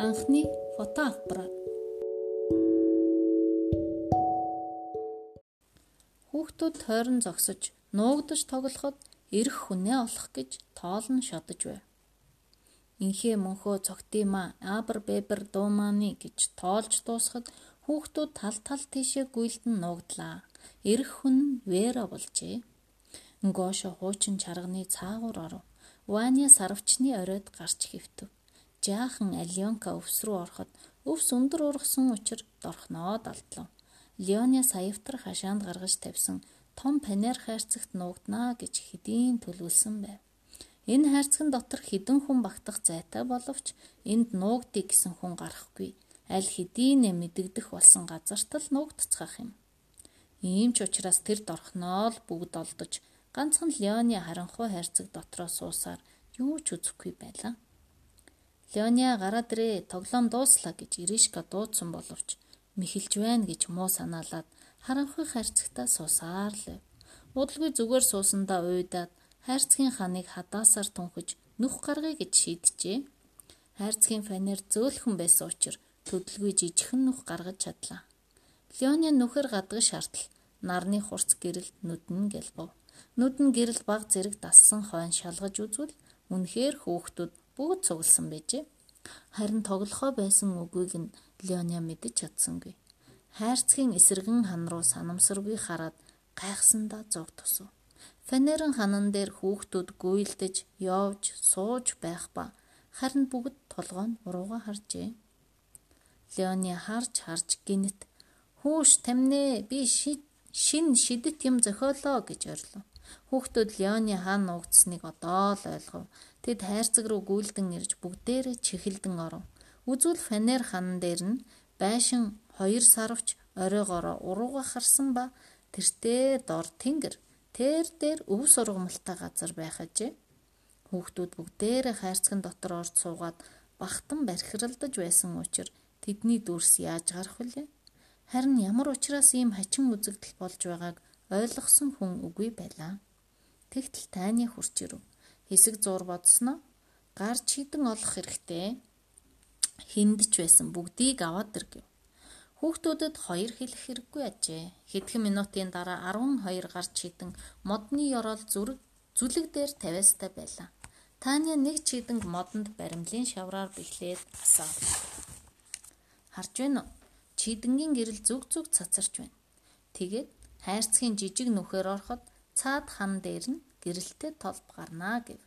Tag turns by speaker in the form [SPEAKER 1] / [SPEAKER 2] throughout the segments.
[SPEAKER 1] Анхны фото аппарат. Хүүхдүүд тойрон зогсож, нуугдаж тоглоход эрх хүнээ олох гэж тоолн шодож байв. Инхээ мөнхөө цогтыма абр бебер дуумааны гэж тоолж дуусахад хүүхдүүд тал тал тийшээ гүйлдэн нуугдлаа. Эрх хүн Вера болжээ. Ngошо хуучин чарганы цаагуур оров. Ваня сарвчны оройд гарч хөвтөв. Жаахан Алионка өвс рүү ороход өвс өндөр ургасан учраас дорхноод алдлав. Леоня саявтар хашаанд гаргаж тавьсан том панер хайрцагт нуугднаа гэж хэдийн төлөвлөсөн байв. Энэ хайрцагын дотор хідэн хүн багтах зайтай боловч энд нуугдъя гэсэн хүн гарахгүй. Аль хэдийнэ мэдэгдэх болсон газарт л нуугдцгаах юм. Ийм ч учраас тэр дорхноо л бүгд олдож ганцхан Леоны харанхуй хайрцаг дотроо суусаар юу ч үзэхгүй байлаа. Леоня гараад ирээ тоглоом дууслаа гэж Иришка дуудсан боловч мэхэлж байна гэж муу санаалаад харанхуй хайрцагтаа суусаар л. Удалгүй зүгээр суусандаа уйдаад хайрцгийн ханыг хадаасаар тунхиж нүх гаргая гэж шийджээ. Хайрцгийн фанер зөөлхөн байсан учраас төдөлгүй жижигхэн нүх гаргаж чадлаа. Леоны нүхэр гадаг шаардл нарны хурц гэрэл нүдэн гэлбов. Нүдэн гэрэл баг зэрэг дассан хойно шалгаж үзвэл үнэхээр хөөхтүүд бүгд цугласан байжээ. Харин тоглохоо байсан үгийг нь Леоня мэдэж чадсангүй. Хайрцгийн эсэргэн хан руу санамсаргүй хараад гайхсандаа зов тусав. Фанерын ханан дээр хүүхдүүд гүйлдэж, явж, сууж байх ба харин бүгд толгойн урууга харжээ. Леони харж харж гинэт "Хүүш тамнэ би шин шидэт юм зохиолоо" гэж орилоо. Хүүхдүүд Леони хаан нуугдсныг одоо л ойлгов. Тэд хайрцаг руу гүйлдэн ирж бүгдээрээ чихэлдэн оров. Үзвэл фанер ханан дээр нь байшин хоёр сарвч оройгоороо урууга харсан ба тэртээ дор тэнгэр тэр дээр өв сургамалтай газар байх ажээ. Хүүхдүүд бүгдээрээ хайрцагын дотор орж суугаад бахтан бархиралдаж байсан учраас тэдний дүрс яаж гарах вүлээ? Харин ямар учраас ийм хачин үзэгдэл болж байгааг ойлгосон хүн үгүй байлаа. Тэгтэл тайны хурч ирв хэсэг зур бодсноо гар чийдэн олох хэрэгтэй. Хиндж байсан бүгдийг аваад ир гэв. Хүүхдүүдэд хоёр хэлэх хэрэггүй ажээ. Хэдхэн минутын дараа 12 гар чийдэн модны ёроол зүрэг зүлэг дээр тавиастай байлаа. Таня нэг чийдэнг модонд баримлын шавраар бэхлээд асаав. Харж байна уу? Чийдэнгийн гэрэл зүг зүг цацарч байна. Тэгээд хайрцгийн жижиг нүхээр ороход цаад хан дээр нь гэрэлтэй толб гарнаа гэв.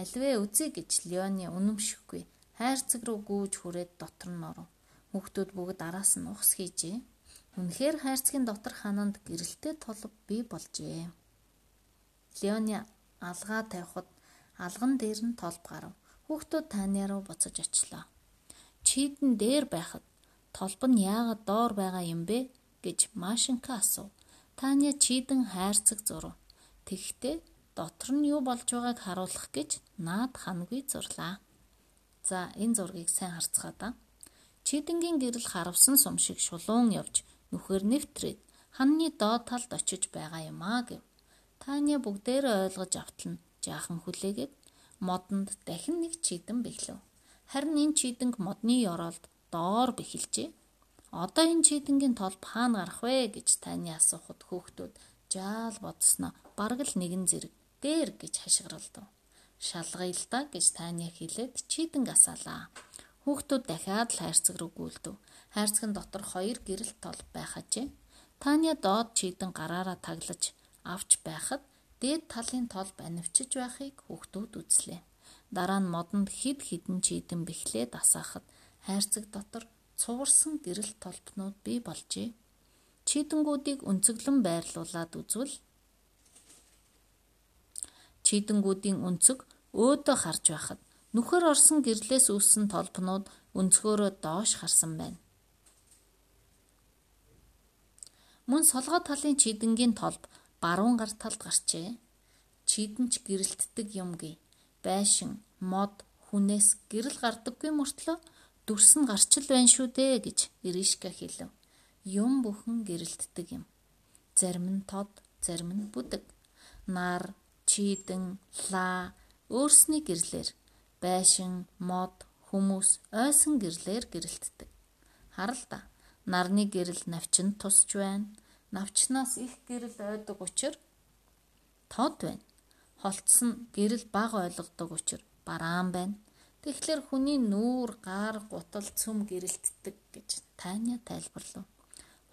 [SPEAKER 1] Альвэ үзье гэж Леони үнэмшихгүй хайрцаг руу гүйж хүрээд дотор нь оров. Хүүхдүүд бүгд араас нь ухс хийжээ. Үнэхээр хайрцгийн дотор хананд гэрэлтэй толб бий болжээ. Леони алгаа тавихад алган дээр нь толб гарав. Хүүхдүүд тааны руу буцаж очлоо. Чийдэн дээр байхад толб нь яагаад доор байгаа юм бэ гэж Машинка асуув. Таня чийдэн хайрцаг зурв. Тэгэхдээ дотор нь юу болж байгааг харуулах гэж наад хангүй зурлаа. За энэ зургийг сайн харцгаа да. Чидэнгийн гэрэл харавсан сум шиг шулуун явж нүхээр нэвтрээд ханны доод талд очиж байгаа юм аа гэв. Таня бүгдээрээ ойлгож автална. Жаахан хүлээгээд модонд дахин нэг чидэн бэхлэв. Харин энэ чидэнг модны ёроолд доор бэхэлжээ. Одоо энэ чидэнгийн толб хаана гарах вэ гэж таны асуухад хөөхтүүд жаал бодсноо бараг л нэгэн зэрэг дээр гэж хашгиралдав. Шалгая л да гэж Таня хэлээд чийдэн гасаалаа. Хүүхдүүд дахиад л хайрцаг руу гүйлдэв. Хайрцагын дотор хоёр гэрэл тол байх ажээ. Таня доод чийдэн гараараа таглаж авч байхад дээд талын тол банивчиж байхыг хүүхдүүд үзлээ. Дараа нь модонд хид хідэн чийдэн бэхлээд асаахад хайрцаг дотор цуурсан гэрэл толбнууд бий болжээ. Чийдэнгүүдийг өнцөглөн байрлуулад үзвэл чийдэнгүүдийн өнцөг өөдөө харж байхад нүхэр орсон гэрлээс үүссэн толбнууд өнцгөөрөө доош харсан байна. Мөн солгоо талын чийдэнгийн толб баруун гар талд гарчээ. Чийдэнч гэрэлтдэг юм гээ. Байшин, мод, хүнээс гэрэл гардаггүй мөртлөө дүрс нь гарчил байна шүү дээ гэж Иришка хэлв. Юм бүхэн гэрэлтдэг юм. Зарим нь тод, зарим нь бүдэг. Нар, чийдэн, лаа өөрсний гэрлэр байшин, мод, Хүмүүс ойсон гэрлээр гэрэлтдэг. Харал та. Нарны гэрэл навчинд тусч байна. Навчнаас их гэрэл ойдог учраас тод байна. Холтсон гэрэл баг ойлгодог учраас бараан байна. Тэгэхээр хүний нүүр, гар, гутал, цөм гэрэлтдэг гэж Таня тайлбарлав.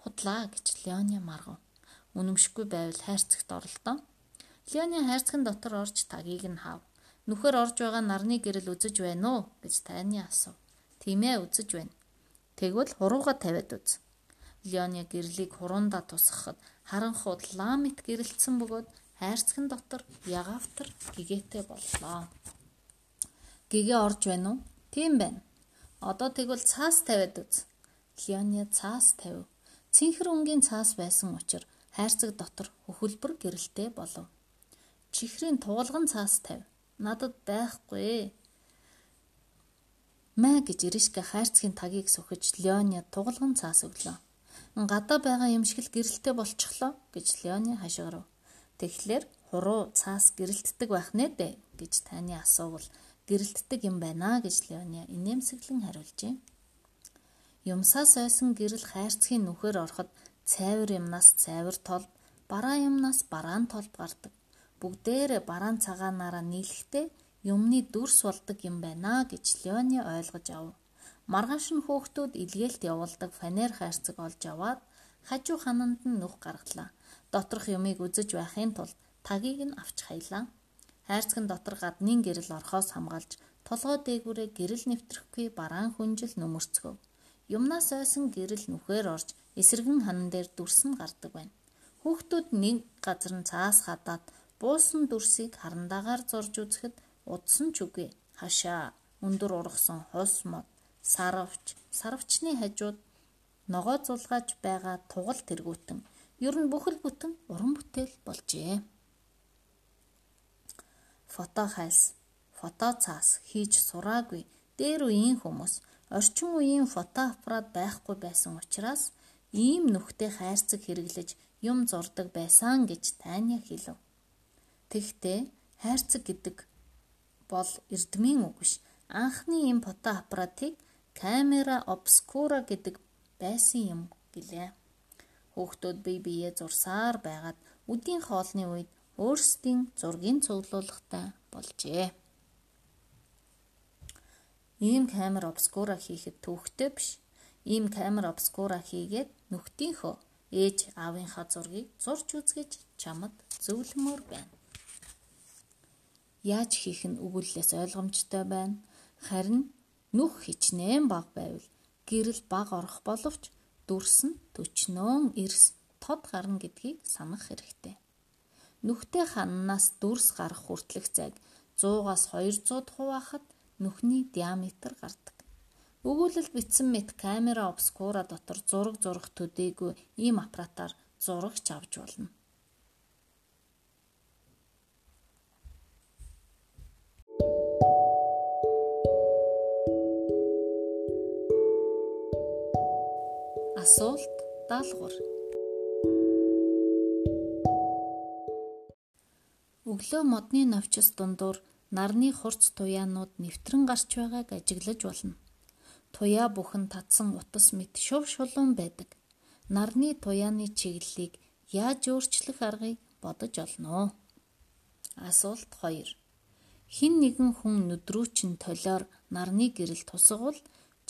[SPEAKER 1] Худлаа гэж Леоня маргав. Үнэмшгүй байвал хайрцагт оролдоо. Леоны хайрцагын дотор орж тагийг нь хав. Нүхэр орж байгаа нарны гэрэл үзэж байна уу гэж Таня асуув. Тийм ээ үзэж байна. Тэгвэл хурууга тавиад үз. Леоны гэрлийг хуруунда тусгахад харанхууд ламит гэрэлтсэн бөгөөд хайрцагын дотор ягавтар гэгээтэй боллоо. Гэгээ орж байна уу? Тийм байна. Одоо тэгвэл цаас тавиад үз. Леоня цаас тавив. Цэнхэр өнгийн цаас байсан учраас хайрцаг дотор хөхөлбөр гэрэлтэй болов. Чихрийн туулган цаас тавь. Надад байхгүй. Мэ гэж Иришка хайрцгийн тагийг сөхөж Леоня тугалган цаас өглөө. Гадаа байгаа юм шиг л гэрэлтэй болчихлоо гэж Леони хашгирав. Тэгэхээр хуруу цаас гэрэлтдэг байх нэ дээ гэж таны асуувал гэрэлтдэг юм байна гэж Леония инээмсэглэн хариулжээ. Юмсаас ойсон гэрэл хайрцгийн нүхээр ороход цайвар юмнаас цайвар толд, бараа юмнаас бараан толд гардаг. Бүгдээрээ бараан цагаанаараа нийлэхдээ юмны дүрс болдог юм байна гэж Леони ойлгож ав. Маргааш нь хөөхтүүд илгээлт явуулдаг фанер хайрцаг олж аваад хажуу хананд нь нүх гаргалаа. Доторх юмыг үзэж байхын тулд тагийг нь авч хаялаа. Хайрцаг нь дотор гаднын гэрэл орхоос хамгаалж толгой дээгүүрээ гэрэл нэвтрэхгүй бараан хүнжил нөмөрцгөв. Юмнаас ойсон гэрэл нүхээр орж эсэргэн ханан дээр дүрс нь гардаг байна. Хүүхдүүд нэг газар нь цаас хадаад буусан дүрсийг харандагаар зорж үзэхэд удсан ч үгүй. Хашаа өндөр ургасан хос мод, сарвч, сарвчны хажууд ногоо зулгааж байгаа тугал тэргүүтэн. Ер нь бүхэл бүтэн уран бүтээл болжээ фото хайлс, фото цаас хийж сураагүй дээр үеийн хүмүүс орчин үеийн фото аппарат байхгүй байсан учраас ийм нүхтэй хайрцаг хэрэглэж юм зурдаг байсан гэж Таня хэлв. Тэгтээ хайрцаг гэдэг бол эрдмийн үг биш. Анхны ийм фото аппаратыг камера обскура гэдэг байсан юм гэлээ. Хүүхдүүд бие биеэ зурсаар байгаад үдийн хоолны үед өөрсдийн зургийг цуглуулгатай болжээ. Ийм камер обскура хийхэд төвхтэй биш. Ийм камер обскура хийгээд нүхтийнхөө ээж аавынхаа зургийг зурж үзгэж чамд зөвлөмөр байна. Яаж хийх нь өгүүллээс ойлгомжтой байна. Харин нүх хичнээн баг байвал гэрэл баг орох боловч дүрс нь төчнөөн эрс тод гарна гэдгийг санах хэрэгтэй. Нүхтэй хананаас дүрс гарах хүртэлх зайг 100-аас 200 хуваахад нүхний диаметр гардаг. Өгүүлэлд бичсэн мэт камера обскура дотор зураг зурах төдийгүй ийм аппаратаар зурагч авч болно. Асуулт даалгавар Өглөө модны навчис дундуур нарны хурц туяанууд нэвтрэн гарч байгааг ажиглаж болно. Туяа бүхэн татсан утас мэт шув шулуун байдаг. Нарны туяаны чиглэлийг яаж өөрчлөх аргыг бодож олно. Асуулт 2. Хин нэгэн хүн нүдрүүчин толиор нарны гэрэл тусгавал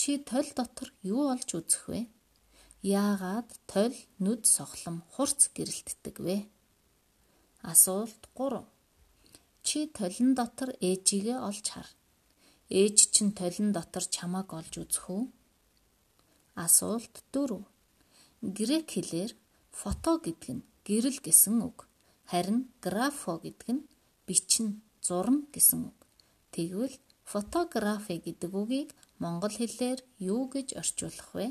[SPEAKER 1] чи толь дотор юу олж үзэх вэ? Яагаад толь, нүд, сохлом, хурц гэрэлтдэг вэ? Асуулт 3. Чи толин дотор ээжигээ олж хар. Ээж чинь толин дотор чамааг олж үзэх үү? Асуулт 4. Грек хэлээр фото гэдэг нь гэрэл гэсэн үг. Харин графо гэдэг нь бичин, зурна гэсэн үг. Тэгвэл фотографи гэдэг үгийг монгол хэлээр юу гэж орчуулах вэ?